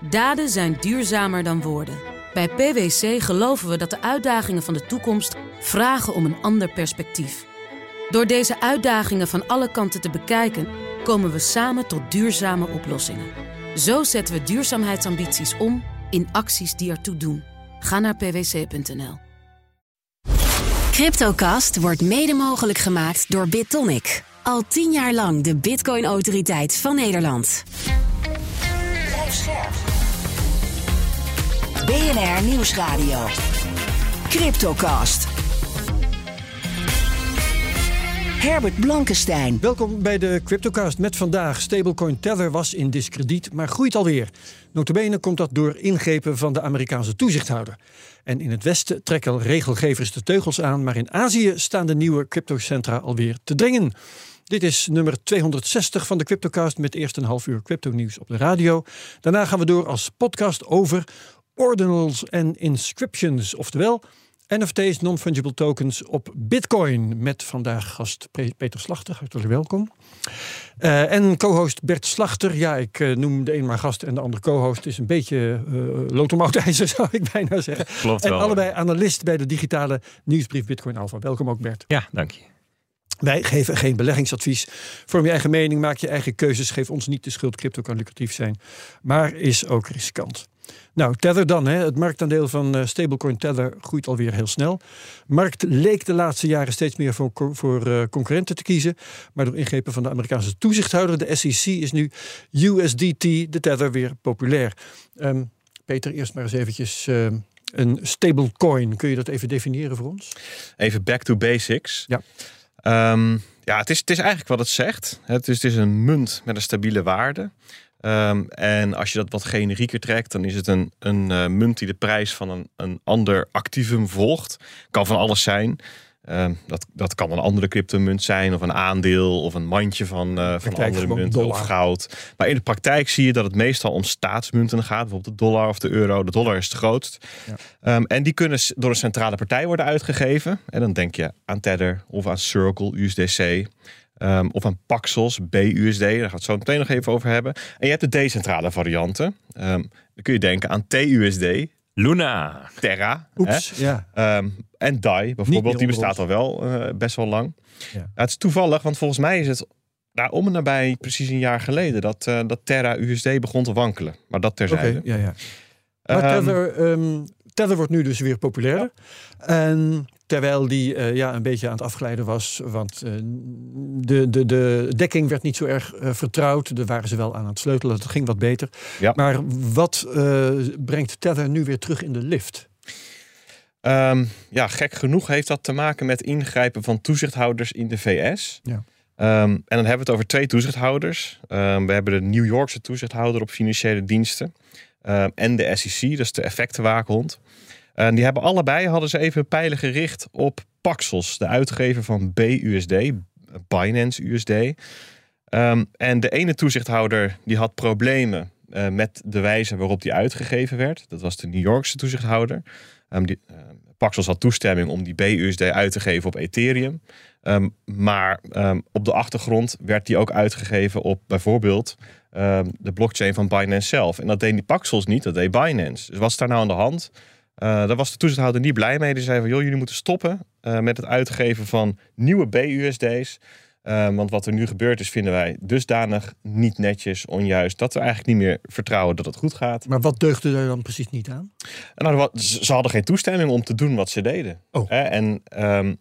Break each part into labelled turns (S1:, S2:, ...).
S1: Daden zijn duurzamer dan woorden. Bij PwC geloven we dat de uitdagingen van de toekomst vragen om een ander perspectief. Door deze uitdagingen van alle kanten te bekijken, komen we samen tot duurzame oplossingen. Zo zetten we duurzaamheidsambities om in acties die ertoe doen. Ga naar pwc.nl.
S2: Cryptocast wordt mede mogelijk gemaakt door BitTonic. Al tien jaar lang de Bitcoin-autoriteit van Nederland.
S3: BNR Nieuwsradio. Cryptocast. Herbert Blankenstein.
S4: Welkom bij de Cryptocast met vandaag. Stablecoin Tether was in diskrediet, maar groeit alweer. Notabene komt dat door ingrepen van de Amerikaanse toezichthouder. En in het Westen trekken regelgevers de teugels aan, maar in Azië staan de nieuwe cryptocentra alweer te dringen. Dit is nummer 260 van de Cryptocast met eerst een half uur crypto nieuws op de radio. Daarna gaan we door als podcast over ordinals en inscriptions, oftewel NFT's, non-fungible tokens op Bitcoin. Met vandaag gast Peter Slachter, hartelijk welkom. Uh, en co-host Bert Slachter. Ja, ik uh, noem de een maar gast en de andere co-host. is een beetje uh, lotomoutijzer, zou ik bijna zeggen.
S5: Klopt
S4: en
S5: wel.
S4: allebei analist bij de digitale nieuwsbrief Bitcoin Alpha. Welkom ook Bert.
S5: Ja, dank je.
S4: Wij geven geen beleggingsadvies. Vorm je eigen mening, maak je eigen keuzes. Geef ons niet de schuld. Crypto kan lucratief zijn, maar is ook riskant. Nou, Tether dan. Hè. Het marktaandeel van uh, stablecoin Tether groeit alweer heel snel. Markt leek de laatste jaren steeds meer voor, voor uh, concurrenten te kiezen. Maar door ingrepen van de Amerikaanse toezichthouder, de SEC, is nu USDT, de Tether, weer populair. Um, Peter, eerst maar eens eventjes... Uh, een stablecoin, kun je dat even definiëren voor ons?
S5: Even back to basics.
S4: Ja.
S5: Um, ja, het is, het is eigenlijk wat het zegt. Het is, het is een munt met een stabiele waarde. Um, en als je dat wat generieker trekt, dan is het een, een uh, munt die de prijs van een, een ander activum volgt. Kan van alles zijn. Um, dat, dat kan een andere cryptomunt zijn, of een aandeel, of een mandje van, uh, van andere munten, of goud. Maar in de praktijk zie je dat het meestal om staatsmunten gaat, bijvoorbeeld de dollar of de euro. De dollar is het grootst. Ja. Um, en die kunnen door een centrale partij worden uitgegeven. En dan denk je aan Tether of aan Circle, USDC. Um, of aan Paxos, BUSD, daar gaat het zo meteen nog even over hebben. En je hebt de decentrale varianten. Um, dan kun je denken aan TUSD,
S6: Luna,
S5: Terra.
S4: Oeps,
S5: hè?
S4: ja.
S5: Um, en DAI bijvoorbeeld, die bestaat al wel uh, best wel lang. Ja. Ja, het is toevallig, want volgens mij is het daar om en nabij precies een jaar geleden dat, uh, dat Terra USD begon te wankelen. Maar dat terzijde.
S4: Okay, ja, ja. Maar Tether, um, Tether wordt nu dus weer populairder. En terwijl die uh, ja, een beetje aan het afglijden was. Want uh, de, de, de dekking werd niet zo erg uh, vertrouwd. Daar waren ze wel aan het sleutelen. Dat ging wat beter.
S5: Ja.
S4: Maar wat brengt Tether nu weer terug in de lift?
S5: Um, ja, gek genoeg heeft dat te maken met ingrijpen van toezichthouders in de VS.
S4: Ja.
S5: Um, en dan hebben we het over twee toezichthouders. Um, we hebben de New Yorkse toezichthouder op financiële diensten. En de SEC, is de effectenwaakhond. En die hebben allebei hadden ze even pijlen gericht op Paxos, de uitgever van BUSD, Binance USD. Um, en de ene toezichthouder die had problemen uh, met de wijze waarop die uitgegeven werd. Dat was de New Yorkse toezichthouder. Um, die, Paxos had toestemming om die BUSD uit te geven op Ethereum. Um, maar op de achtergrond werd die ook uitgegeven op bijvoorbeeld de blockchain van Binance zelf. En dat deed die Paxos niet, dat deed Binance. Dus wat is daar nou aan de hand? Uh, daar was de toezichthouder niet blij mee. Die zei van, joh, jullie moeten stoppen uh, met het uitgeven van nieuwe BUSD's. Uh, want wat er nu gebeurd is, vinden wij dusdanig niet netjes, onjuist, dat we eigenlijk niet meer vertrouwen dat het goed gaat.
S4: Maar wat deugde er dan precies niet aan?
S5: En nou, ze hadden geen toestemming om te doen wat ze deden.
S4: Oh.
S5: En um,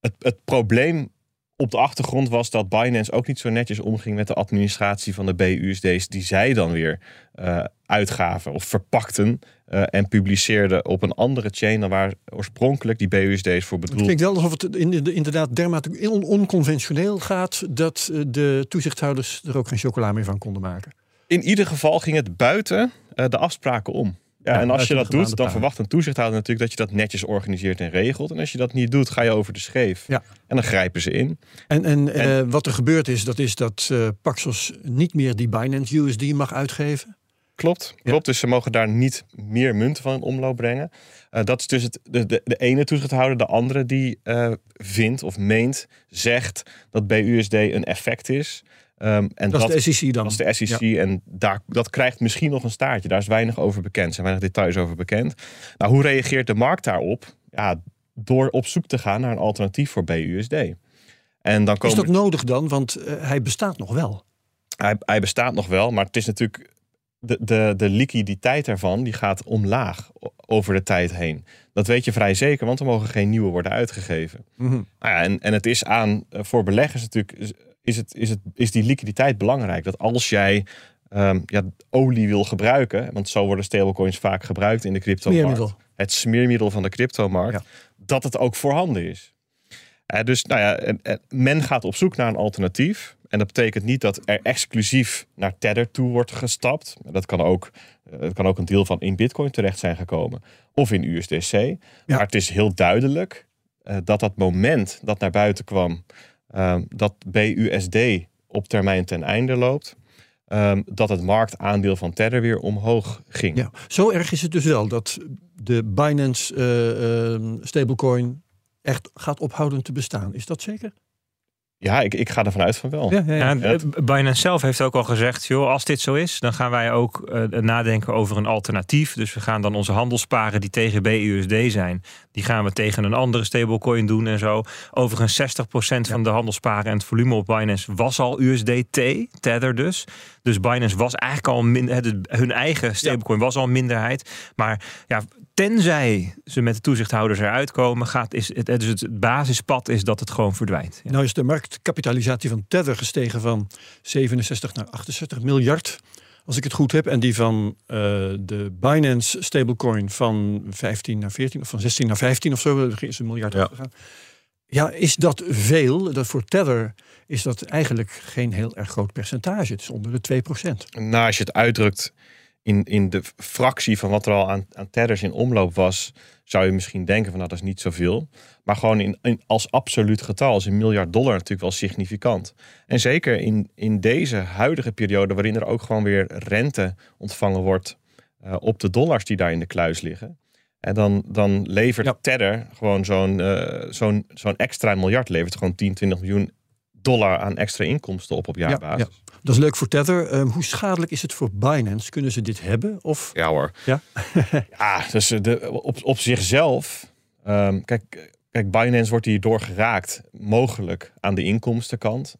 S5: het, het probleem op de achtergrond was dat Binance ook niet zo netjes omging met de administratie van de BUSD's die zij dan weer uh, uitgaven of verpakten uh, en publiceerden op een andere chain dan waar oorspronkelijk die BUSD's voor bedoeld.
S4: Het klinkt wel alsof het in de, inderdaad dermate on onconventioneel gaat dat uh, de toezichthouders er ook geen chocola meer van konden maken.
S5: In ieder geval ging het buiten uh, de afspraken om. Ja, en als je dat doet, dan verwacht een toezichthouder natuurlijk dat je dat netjes organiseert en regelt. En als je dat niet doet, ga je over de scheef.
S4: Ja.
S5: En dan grijpen ze in.
S4: En, en, en uh, wat er gebeurd is, dat is dat uh, Paxos niet meer die Binance USD mag uitgeven.
S5: Klopt, klopt. Ja. Dus ze mogen daar niet meer munten van in omloop brengen. Uh, dat is dus het, de, de, de ene toezichthouder, de andere die vindt of meent, zegt dat BUSD een effect is. Ehm, en
S4: Dat, is de SEC dan.
S5: Dat is de SEC en daar, dat krijgt misschien nog een staartje. Daar is weinig over bekend, er zijn weinig details over bekend. Nou, hoe reageert de markt daarop? Ja, door op zoek te gaan naar een alternatief voor BUSD. En dan
S4: Is
S5: komen
S4: dat nodig dan? Want eh, hij bestaat nog wel.
S5: hij, hij bestaat nog wel, maar het is natuurlijk de, de, de liquiditeit ervan die gaat omlaag over de tijd heen. Dat weet je vrij zeker, want er mogen geen nieuwe worden uitgegeven.
S4: Mhm.
S5: Nou ja, en, en het is aan eh, voor beleggers natuurlijk is, het, is, het, is die liquiditeit belangrijk. Dat als jij ehm, ja, olie wil gebruiken, want zo worden stablecoins vaak gebruikt in de crypto
S4: Smeermiddel.
S5: het smeermiddel van de cryptomarkt,
S4: Ja.
S5: dat het ook voorhanden is. Eh, dus nou ja, en- en men gaat op zoek naar een alternatief. En dat betekent niet dat er exclusief naar Tether toe wordt gestapt. Dat kan ook, eh, kan ook een deel van in Bitcoin terecht zijn gekomen. Of in USDC. Maar het is heel duidelijk eh, dat dat moment dat naar buiten kwam, ehm, dat BUSD op termijn ten einde loopt, ehm, dat het marktaandeel van Tether weer omhoog ging.
S4: Ja. Zo erg is het dus wel dat de Binance eh, ehm, stablecoin echt gaat ophouden te bestaan. Is dat zeker?
S5: Ja, ik, ik ga ervan uit van wel.
S4: Ja, ja, ja.
S6: Ja, Binance zelf heeft ook al gezegd, joh, als dit zo is, dan gaan wij ook eh, nadenken over een alternatief. Dus we gaan dan onze handelsparen die tegen BUSD zijn, die gaan we tegen een andere stablecoin doen en zo. Overigens 60% van de handelsparen en het volume op Binance was al USDT, Tether dus. Dus Binance was eigenlijk al min, het- hun eigen stablecoin was al een minderheid. Maar ja, tenzij ze met de toezichthouders eruit komen, gaat, is het, dus het basispad is dat het gewoon verdwijnt. Ja.
S4: Nou is de marktkapitalisatie van Tether gestegen van 67 naar 68 miljard. Als ik het goed heb. En die van eh, de Binance stablecoin van 15 naar 14 of van 16 naar 15 of zo. Er is een miljard
S5: Ja.
S4: opgegaan. Ja, is dat veel? Dat voor Tether is dat eigenlijk geen heel erg groot percentage. Het is onder de 2%
S5: Nou, als je het uitdrukt in, in de fractie van wat er al aan, aan tethers in omloop was, zou je misschien denken van nou, dat is niet zoveel. Maar gewoon in, in, als absoluut getal is een miljard dollar natuurlijk wel significant. En zeker in, in deze huidige periode, waarin er ook gewoon weer rente ontvangen wordt eh, op de dollars die daar in de kluis liggen. En dan, dan levert
S4: Ja.
S5: Tether gewoon zo'n eh, zo'n zo'n extra miljard, levert gewoon 10, 20 miljoen dollar aan extra inkomsten op op jaarbasis.
S4: Dat is leuk voor Tether. Ehm, hoe schadelijk is het voor Binance? Kunnen ze dit hebben? Of
S5: Ja hoor.
S4: Ja?
S5: ja, dus eh, de, op, op zichzelf. ehm, kijk, kijk, Binance wordt hierdoor geraakt, mogelijk aan de inkomstenkant.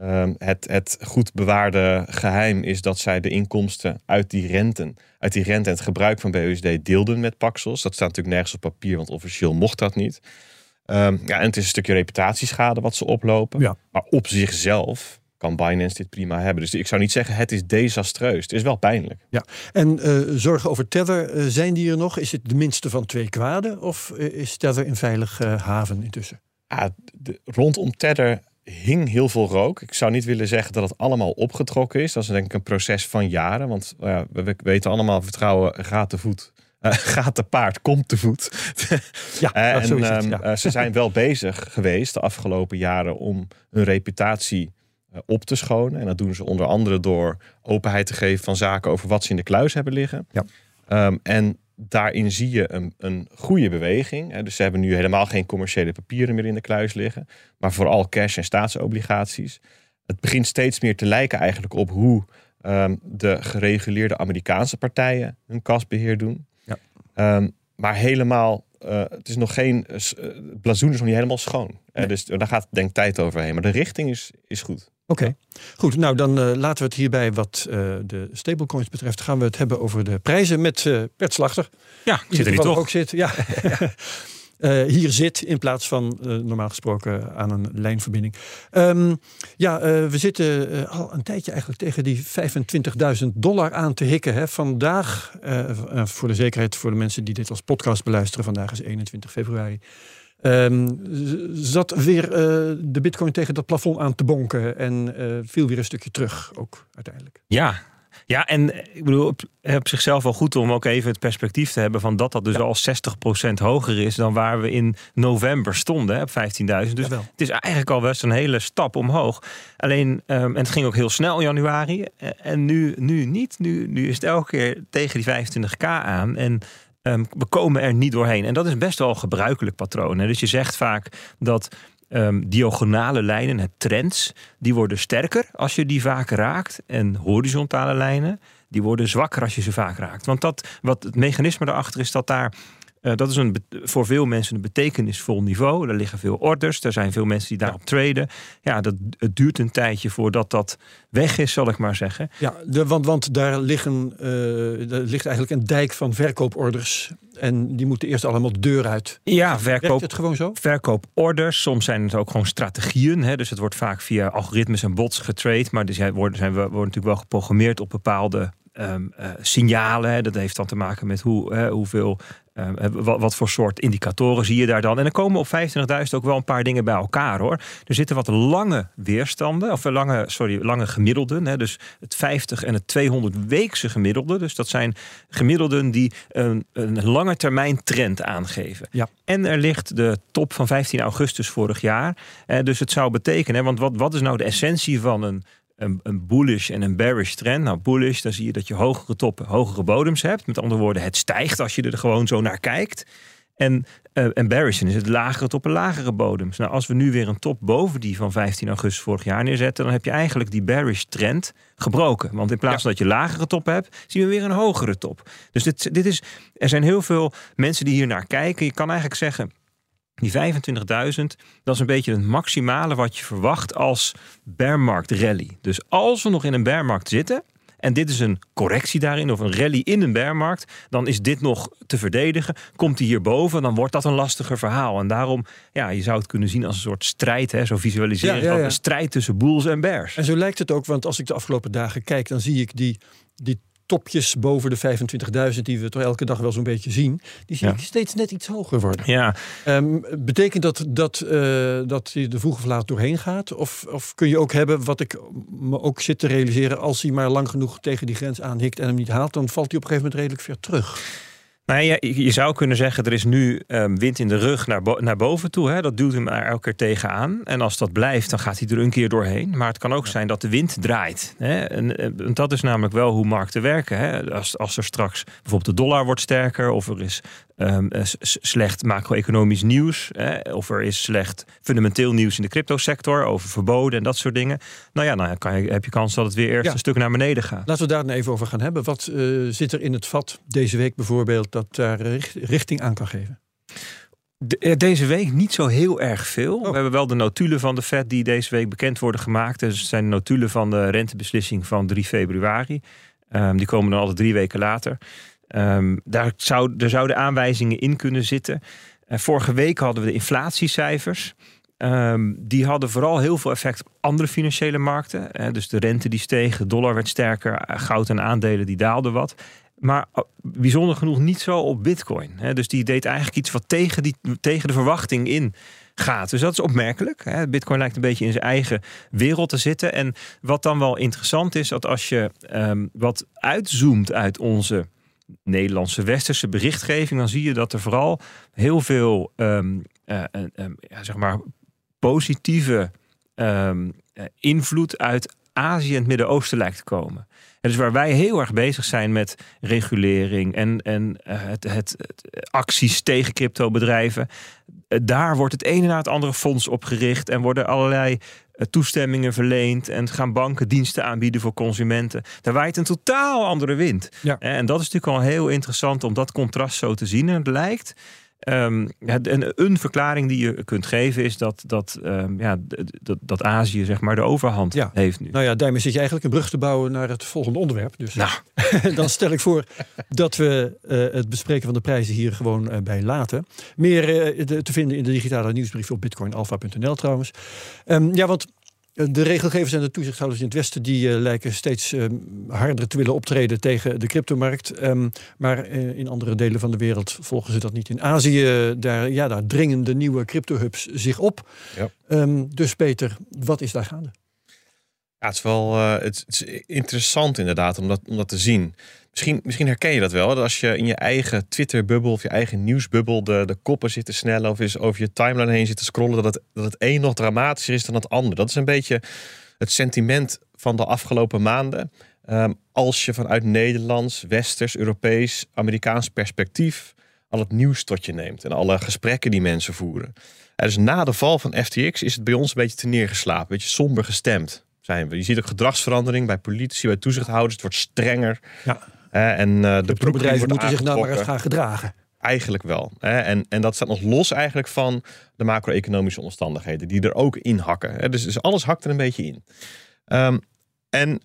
S5: Ehm, het, het goed bewaarde geheim is dat zij de inkomsten uit die renten, uit die rente en het gebruik van BUSD deelden met Paxos. Dat staat natuurlijk nergens op papier, want officieel mocht dat niet. Ja, en het is een stukje reputatieschade wat ze oplopen.
S4: Ja.
S5: Maar op zichzelf kan Binance dit prima hebben. Dus ik zou niet zeggen het is desastreus. Het is wel pijnlijk.
S4: Ja, en eh, zorgen over Tether, eh, zijn die er nog? Is het de minste van twee kwaden? Of eh, is Tether in veilig eh, haven intussen?
S5: ja, de, rondom Tether hing heel veel rook. Ik zou niet willen zeggen dat het allemaal opgetrokken is. Dat is denk ik een proces van jaren. Want nou we, we weten allemaal, vertrouwen gaat te voet. Gaat te paard, komt te voet.
S4: Ja, zo
S5: en
S4: het,
S5: ehm,
S4: ja.
S5: eh, ze zijn wel bezig geweest de afgelopen jaren om hun reputatie op te schonen. En dat doen ze onder andere door openheid te geven van zaken over wat ze in de kluis hebben liggen.
S4: Ja.
S5: Ehm, en daarin zie je een, een goede beweging. Dus ze hebben nu helemaal geen commerciële papieren meer in de kluis liggen. Maar vooral cash en staatsobligaties. Het begint steeds meer te lijken eigenlijk op hoe ehm, de gereguleerde Amerikaanse partijen hun kasbeheer doen.
S4: Ja.
S5: Ehm, maar helemaal, eh, het is nog geen, eh, eh, het blazoen is nog niet helemaal schoon. Eh, dus daar gaat denk ik tijd overheen. Maar de richting is, is goed.
S4: Oké, goed. Nou, dan eh, laten we het hierbij wat eh, de stablecoins betreft. Gaan we het hebben over de prijzen met Bert Slachter.
S6: Ja, ik zit er niet toch?
S4: ook zit. Ja. Hier zit in plaats van normaal gesproken aan een lijnverbinding. Ehm, ja, we zitten al een tijdje eigenlijk tegen die 25.000 dollar aan te hikken. Hè. Vandaag, voor de zekerheid voor de mensen die dit als podcast beluisteren, vandaag is 21 februari. Ehm, zat weer eh, de bitcoin tegen dat plafond aan te bonken en eh, viel weer een stukje terug ook uiteindelijk.
S6: Ja. Ja, en eh, ik bedoel, op, op zichzelf wel goed om ook even het perspectief te hebben van dat dat dus al 60% hoger is dan waar we in november stonden hè, op 15.000. Dus
S4: Jawel.
S6: het is eigenlijk al best een hele stap omhoog. Alleen, ehm, en het ging ook heel snel in januari. En nu, nu niet. Nu, nu is het elke keer tegen die 25k aan. En ehm, we komen er niet doorheen. En dat is best wel een gebruikelijk patroon. Hè. Dus je zegt vaak dat ehm, diagonale lijnen, het trends, die worden sterker als je die vaak raakt. En horizontale lijnen, die worden zwakker als je ze vaak raakt. Want dat, wat het mechanisme daarachter is dat daar uh, dat is een, voor veel mensen een betekenisvol niveau. Er liggen veel orders, er zijn veel mensen die daarop traden. Ja, dat, het duurt een tijdje voordat dat weg is, zal ik maar zeggen.
S4: Ja, de, want, want daar, liggen, uh, daar ligt eigenlijk een dijk van verkooporders. En die moeten eerst allemaal de deur uit.
S6: Ja, verkoop, Werkt
S4: het gewoon zo?
S6: Verkooporders. Soms zijn het ook gewoon strategieën. Hè? Dus het wordt vaak via algoritmes en bots getrade. Maar dus worden, zijn, we worden natuurlijk wel geprogrammeerd op bepaalde um, uh, signalen. Dat heeft dan te maken met hoe, hoeveel Ehm, eh, wat, wat, voor soort indicatoren zie je daar dan? En er komen op 25.000 ook wel een paar dingen bij elkaar hoor. Er zitten wat lange weerstanden, of lange, sorry, lange gemiddelden. Hè, dus het 50 en het 200 weekse gemiddelde. Dus dat zijn gemiddelden die een, een lange termijn trend aangeven.
S4: Ja.
S6: En er ligt de top van 15 augustus vorig jaar. Eh, dus het zou betekenen, want wat, wat is nou de essentie van een een, een bullish en een bearish trend. Nou, bullish, dan zie je dat je hogere toppen, hogere bodems hebt. Met andere woorden, het stijgt als je er gewoon zo naar kijkt. En, uh, en bearish is het lagere toppen, lagere bodems. Nou, als we nu weer een top boven die van 15 augustus vorig jaar neerzetten, dan heb je eigenlijk die bearish trend gebroken. Want in plaats van dat je lagere top hebt, zien we weer een hogere top. Dus dit, dit is, er zijn heel veel mensen die hier naar kijken. Je kan eigenlijk zeggen, die 25.000, dat is een beetje het maximale wat je verwacht als bearmarkt rally. Dus als we nog in een bearmarkt zitten, en dit is een correctie daarin, of een rally in een bearmarkt, dan is dit nog te verdedigen. Komt hij hierboven, dan wordt dat een lastiger verhaal. En daarom, ja, je zou het kunnen zien als een soort strijd, hè, zo visualiseren. Ja, Een strijd tussen bulls en bears.
S4: En zo lijkt het ook, want als ik de afgelopen dagen kijk, dan zie ik die, die topjes boven de 25.000 die we toch elke dag wel zo'n beetje zien, die zie ik steeds net iets hoger worden.
S6: Ja.
S4: Um, betekent dat dat, uh, dat hij de vroeg of laat doorheen gaat? Of, of kun je ook hebben, wat ik me ook zit te realiseren, als hij maar lang genoeg tegen die grens aanhikt en hem niet haalt, dan valt hij op een gegeven moment redelijk ver terug.
S6: Nou ja, je zou kunnen zeggen, er is nu um, wind in de rug naar, bo naar boven toe. Hè? Dat duwt hem er elke keer tegenaan. En als dat blijft, dan gaat hij er een keer doorheen. Maar het kan ook zijn dat de wind draait. Hè? En, en, dat is namelijk wel hoe markten werken. Hè? Als, als er straks bijvoorbeeld de dollar wordt sterker... of er is um, slecht macro-economisch nieuws... Hè? of er is slecht fundamenteel nieuws in de cryptosector... over verboden en dat soort dingen. Nou ja, dan kan je, heb je kans dat het weer eerst ja. een stuk naar beneden gaat.
S4: Laten we daar dan even over gaan hebben. Wat uh, zit er in het vat deze week bijvoorbeeld dat daar richting aan kan geven?
S6: De, deze week niet zo heel erg veel. Oh. We hebben wel de notulen van de Fed die deze week bekend worden gemaakt. Dus het zijn de notulen van de rentebeslissing van 3 februari. Um, die komen dan altijd drie weken later. Um, daar, zou, er zouden aanwijzingen in kunnen zitten. Uh, vorige week hadden we de inflatiecijfers. Um, die hadden vooral heel veel effect op andere financiële markten. Uh, dus de rente die steeg, de dollar werd sterker, goud en aandelen die daalden wat. Maar oh, bijzonder genoeg niet zo op Bitcoin. Dus die deed eigenlijk iets wat tegen, die, tegen de verwachting in gaat. Dus dat is opmerkelijk. Bitcoin lijkt een beetje in zijn eigen wereld te zitten. En wat dan wel interessant is, dat als je um, wat uitzoomt uit onze Nederlandse westerse berichtgeving, dan zie je dat er vooral heel veel um, ja, zeg maar positieve invloed uit Azië en het Midden-Oosten lijkt te komen. En dus waar wij heel erg bezig zijn met regulering en, en uh, het, het, het, acties tegen cryptobedrijven. Uh, daar wordt het ene na het andere fonds opgericht en worden allerlei uh, toestemmingen verleend en gaan banken diensten aanbieden voor consumenten. Daar waait een totaal andere wind.
S4: Ja.
S6: En dat is natuurlijk al heel interessant om dat contrast zo te zien. En het lijkt Um, een, een, verklaring die je kunt geven is dat, dat, um, ja, dat, dat Azië zeg maar de overhand
S4: ja.
S6: heeft nu.
S4: Nou ja, daarmee zit je eigenlijk een brug te bouwen naar het volgende onderwerp. Dus
S6: nou.
S4: dan stel ik voor dat we uh, het bespreken van de prijzen hier gewoon uh, bij laten. Meer uh, te vinden in de digitale nieuwsbrief op bitcoinalpha.nl trouwens. Um, ja, want de regelgevers en de toezichthouders in het Westen die uh, lijken steeds uh, harder te willen optreden tegen de cryptomarkt. Um, maar uh, in andere delen van de wereld volgen ze dat niet. In Azië, daar, ja, daar dringen de nieuwe crypto-hubs zich op.
S5: Ja.
S4: Um, dus Peter, wat is daar gaande?
S5: Ja, het is wel het, het is interessant inderdaad om dat, om dat te zien. Misschien, misschien herken je dat wel. Dat als je in je eigen Twitter-bubbel of je eigen nieuwsbubbel de, de koppen zit te snellen of eens over je timeline heen zit te scrollen, dat het, dat het een nog dramatischer is dan het ander. Dat is een beetje het sentiment van de afgelopen maanden. Um, als je vanuit Nederlands, Westers, Europees, Amerikaans perspectief al het nieuws tot je neemt en alle gesprekken die mensen voeren. En dus na de val van FTX is het bij ons een beetje te neergeslapen, een beetje somber gestemd zijn we. Je ziet ook gedragsverandering bij politici, bij toezichthouders. Het wordt strenger.
S4: Ja.
S5: Hè, en uh, de
S4: bedrijven moeten zich nou maar eens gaan gedragen.
S5: Eigenlijk wel. Hè? En, en dat staat nog los eigenlijk van de macro-economische omstandigheden die er ook in hakken. Hè? Dus, dus alles hakt er een beetje in. Um, en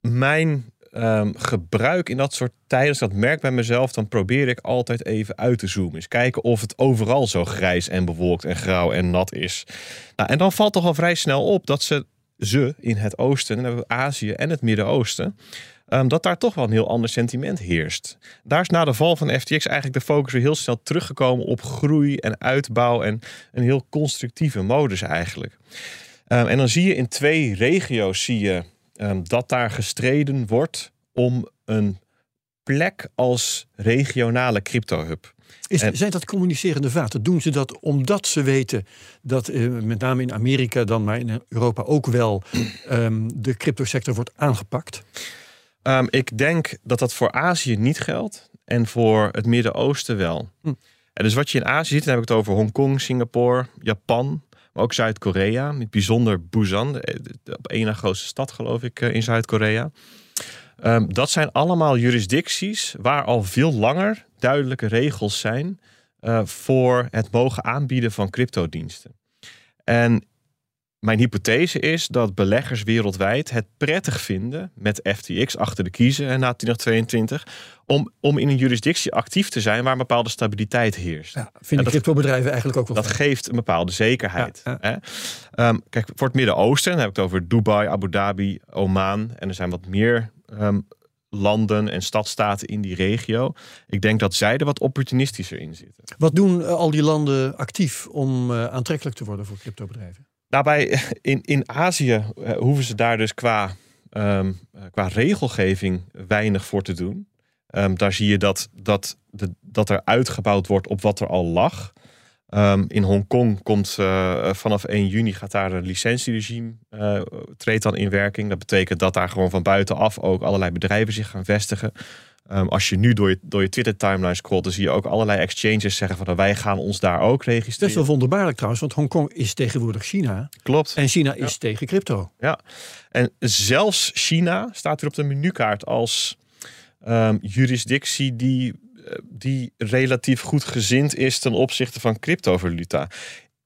S5: mijn um, gebruik in dat soort tijden, als ik dat merk bij mezelf, dan probeer ik altijd even uit te zoomen. Eens kijken of het overal zo grijs en bewolkt en grauw en nat is. Nou, en dan valt toch al vrij snel op dat ze, ze in het oosten, en Azië en het Midden-Oosten, um, dat daar toch wel een heel ander sentiment heerst. Daar is na de val van FTX eigenlijk de focus weer heel snel teruggekomen op groei en uitbouw en een heel constructieve modus eigenlijk. Um, en dan zie je in twee regio's zie je um, dat daar gestreden wordt om een plek als regionale crypto-hub.
S4: Is, zijn dat communicerende vaten? Doen ze dat omdat ze weten dat uh, met name in Amerika dan, maar in Europa ook wel um, de cryptosector wordt aangepakt?
S5: Um, ik denk dat dat voor Azië niet geldt en voor het Midden-Oosten wel. Hm. En dus wat je in Azië ziet, dan heb ik het over Hongkong, Singapore, Japan, maar ook Zuid-Korea. Het bijzonder Busan, de, op één na grootste stad geloof ik eh, in Zuid-Korea. Um, dat zijn allemaal jurisdicties waar al veel langer duidelijke regels zijn uh, voor het mogen aanbieden van cryptodiensten. En mijn hypothese is dat beleggers wereldwijd het prettig vinden met FTX achter de kiezen na 2022 om, om in een jurisdictie actief te zijn waar een bepaalde stabiliteit heerst.
S4: Ja, vinden cryptobedrijven eigenlijk ook wel.
S5: Dat geeft een bepaalde zekerheid. Hè? Um, kijk, voor het Midden-Oosten heb ik het over Dubai, Abu Dhabi, Oman en er zijn wat meer um, landen en stadstaten in die regio. Ik denk dat zij er wat opportunistischer in zitten.
S4: Wat doen uh, al die landen actief om uh, aantrekkelijk te worden voor cryptobedrijven?
S5: Daarbij in, in Azië uh, hoeven ze daar dus qua, um, qua regelgeving weinig voor te doen. Um, daar zie je dat, dat, de, dat er uitgebouwd wordt op wat er al lag. Um, in Hongkong komt uh, vanaf 1 juni gaat daar een licentieregime uh, treedt dan in werking. Dat betekent dat daar gewoon van buitenaf ook allerlei bedrijven zich gaan vestigen. Um, als je nu door je, door je Twitter timeline scrolt, dan zie je ook allerlei exchanges zeggen van nou, wij gaan ons daar ook registreren.
S4: Dat is wel wonderbaarlijk trouwens, want Hongkong is tegenwoordig China.
S5: Klopt.
S4: En China is tegen crypto.
S5: Ja, en zelfs China staat er op de menukaart als um, jurisdictie die die relatief goed gezind is ten opzichte van cryptovaluta.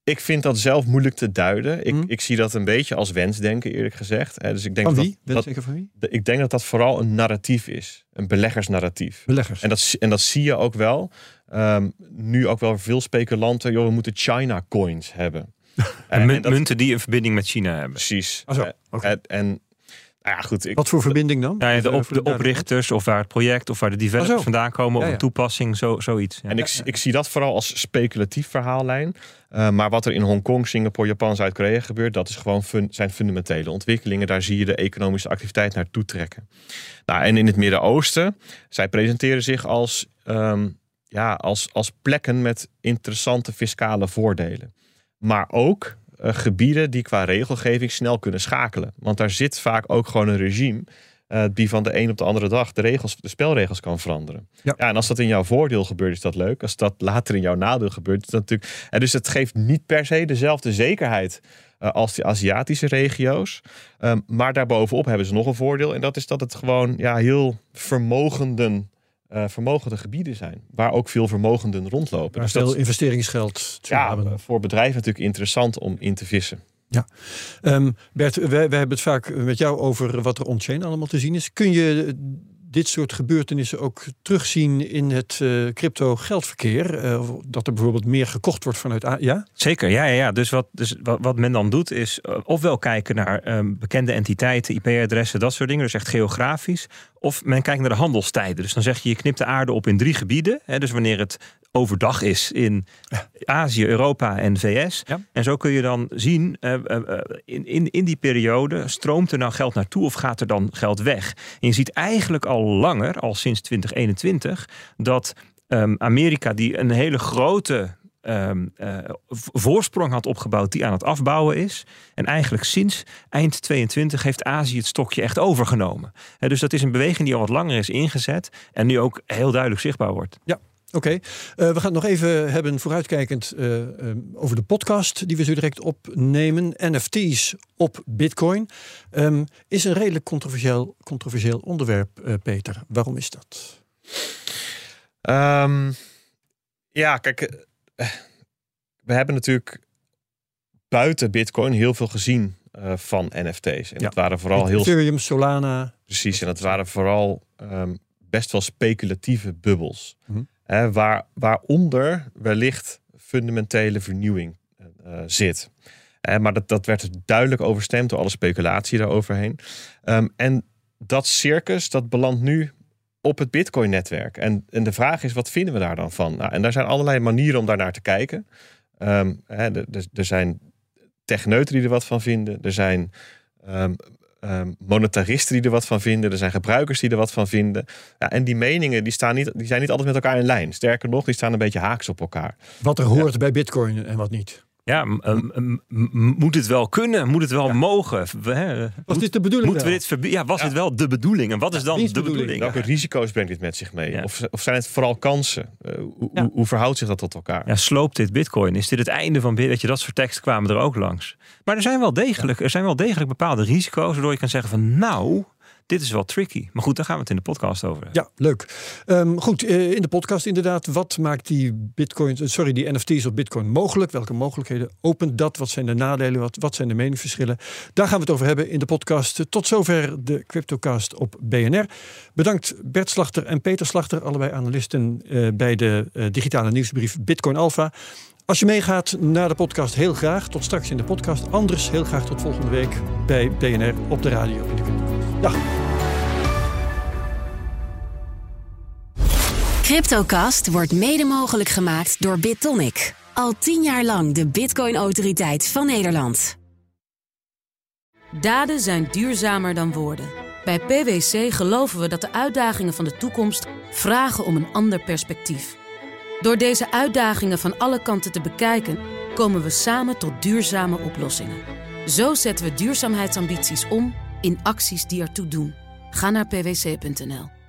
S5: Ik vind dat zelf moeilijk te duiden. Ik, hmm. ik zie dat een beetje als wensdenken, eerlijk gezegd. Dus ik denk
S4: van wie?
S5: Dat,
S4: dat, van wie?
S5: Ik denk dat dat vooral een narratief is. Een beleggersnarratief.
S4: Beleggers.
S5: En dat, en dat zie je ook wel. Um, nu ook wel veel speculanten. Joh, we moeten China coins hebben.
S6: en, en dat, munten die een verbinding met China hebben.
S5: Precies.
S4: Oh zo, okay.
S5: en, en ja, goed, ik,
S4: Wat voor verbinding dan?
S6: Ja, de, op, de oprichters of waar het project of waar de developers oh vandaan komen, of een toepassing, zo, zoiets.
S5: En ik, ik zie dat vooral als speculatief verhaallijn. Uh, maar wat er in Hongkong, Singapore, Japan, Zuid-Korea gebeurt, dat is gewoon fun, zijn fundamentele ontwikkelingen. Daar zie je de economische activiteit naartoe trekken. Nou, en in het Midden-Oosten, zij presenteren zich als, um, ja, als, als plekken met interessante fiscale voordelen. Maar ook gebieden die qua regelgeving snel kunnen schakelen. Want daar zit vaak ook gewoon een regime uh, die van de een op de andere dag de, regels, de spelregels kan veranderen. Ja. ja. en als dat in jouw voordeel gebeurt, is dat leuk. Als dat later in jouw nadeel gebeurt, is dat natuurlijk. En dus het geeft niet per se dezelfde zekerheid uh, als die Aziatische regio's. Um, maar daarbovenop hebben ze nog een voordeel. En dat is dat het gewoon ja, heel vermogenden uh, vermogende gebieden zijn. Waar ook veel vermogenden rondlopen.
S4: Waar dus veel dat, investeringsgeld
S5: ja, hebben. voor bedrijven natuurlijk interessant om in te vissen.
S4: Ja, um, Bert, wij, wij hebben het vaak met jou over wat er on-chain allemaal te zien is. Kun je dit soort gebeurtenissen ook terugzien in het uh, crypto geldverkeer? Uh, dat er bijvoorbeeld meer gekocht wordt vanuit. A ja?
S6: Zeker, ja, ja, ja. Dus, wat, dus wat, wat men dan doet is uh, ofwel kijken naar um, bekende entiteiten, IP-adressen, dat soort dingen, dus echt geografisch. Of men kijkt naar de handelstijden. Dus dan zeg je, je knipt de aarde op in drie gebieden. Hè, dus wanneer het overdag is in Azië, Europa en VS. Ja. En zo kun je dan zien, uh, uh, in, in, in die periode stroomt er nou geld naartoe of gaat er dan geld weg. En je ziet eigenlijk al langer, al sinds 2021, dat um, Amerika die een hele grote Um, uh, voorsprong had opgebouwd die aan het afbouwen is. En eigenlijk sinds eind 22 heeft Azië het stokje echt overgenomen. He, dus dat is een beweging die al wat langer is ingezet en nu ook heel duidelijk zichtbaar wordt.
S4: Ja, Oké, eh, we gaan het nog even hebben vooruitkijkend uh, over de podcast die we zo direct opnemen. NFT's op Bitcoin um, is een redelijk controversieel, controversieel onderwerp, uh, Peter. Waarom is dat?
S5: Um, ja, kijk, we hebben natuurlijk buiten Bitcoin heel veel gezien uh, van NFT's. En ja. dat waren vooral heel.
S4: Ethereum, Solana.
S5: Precies, en dat waren vooral um, best wel speculatieve bubbels. Mm -hmm. hè, waar, waaronder wellicht fundamentele vernieuwing uh, zit. Uh, maar dat, dat werd duidelijk overstemd door alle speculatie daaroverheen. Um, en dat circus, dat belandt nu op het Bitcoin-netwerk. En, en de vraag is, wat vinden we daar dan van? Nou, en daar zijn allerlei manieren om daarnaar te kijken. Um, hè, er zijn techneuten die er wat van vinden. Er zijn um, um, monetaristen die er wat van vinden. Er zijn gebruikers die er wat van vinden. Ja, en die meningen die staan niet, die zijn niet altijd met elkaar in lijn. Sterker nog, die staan een beetje haaks op elkaar.
S4: Wat er hoort ja. bij Bitcoin en wat niet.
S6: Ja, moet het wel kunnen? Moet het wel ja. mogen?
S4: Was dit de bedoeling?
S6: Moeten we dit verbieden? Ja, was ja. dit wel de bedoeling? En wat is dan de bedoeling? bedoeling?
S5: Welke risico's brengt dit met zich mee? Of, of, zijn het vooral kansen? Uh, hoe, hoe, verhoudt zich dat tot elkaar?
S6: Ja, sloopt dit Bitcoin? Is dit het einde van Bitcoin? je, dat soort teksten kwamen er ook langs. Maar er zijn wel degelijk, er zijn wel degelijk bepaalde risico's waardoor je kan zeggen van nou dit is wel tricky. Maar goed, daar gaan we het in de podcast over.
S4: Ja, leuk. Um, goed, uh, in de podcast inderdaad. Wat maakt die Bitcoin, sorry, die NFT's op Bitcoin mogelijk? Welke mogelijkheden opent dat? Wat zijn de nadelen? Wat, wat zijn de meningsverschillen? Daar gaan we het over hebben in de podcast. Tot zover de Cryptocast op BNR. Bedankt Bert Slachter en Peter Slachter, allebei analisten uh, bij de digitale nieuwsbrief Bitcoin Alpha. Als je meegaat naar de podcast, heel graag. Tot straks in de podcast. Anders heel graag tot volgende week bij BNR op de radio. Dag.
S2: Cryptocast wordt mede mogelijk gemaakt door BitTonic. Al tien jaar lang de Bitcoin-autoriteit van Nederland.
S1: Daden zijn duurzamer dan woorden. Bij PwC geloven we dat de uitdagingen van de toekomst vragen om een ander perspectief. Door deze uitdagingen van alle kanten te bekijken, komen we samen tot duurzame oplossingen. Zo zetten we duurzaamheidsambities om in acties die ertoe doen. Ga naar pwc.nl.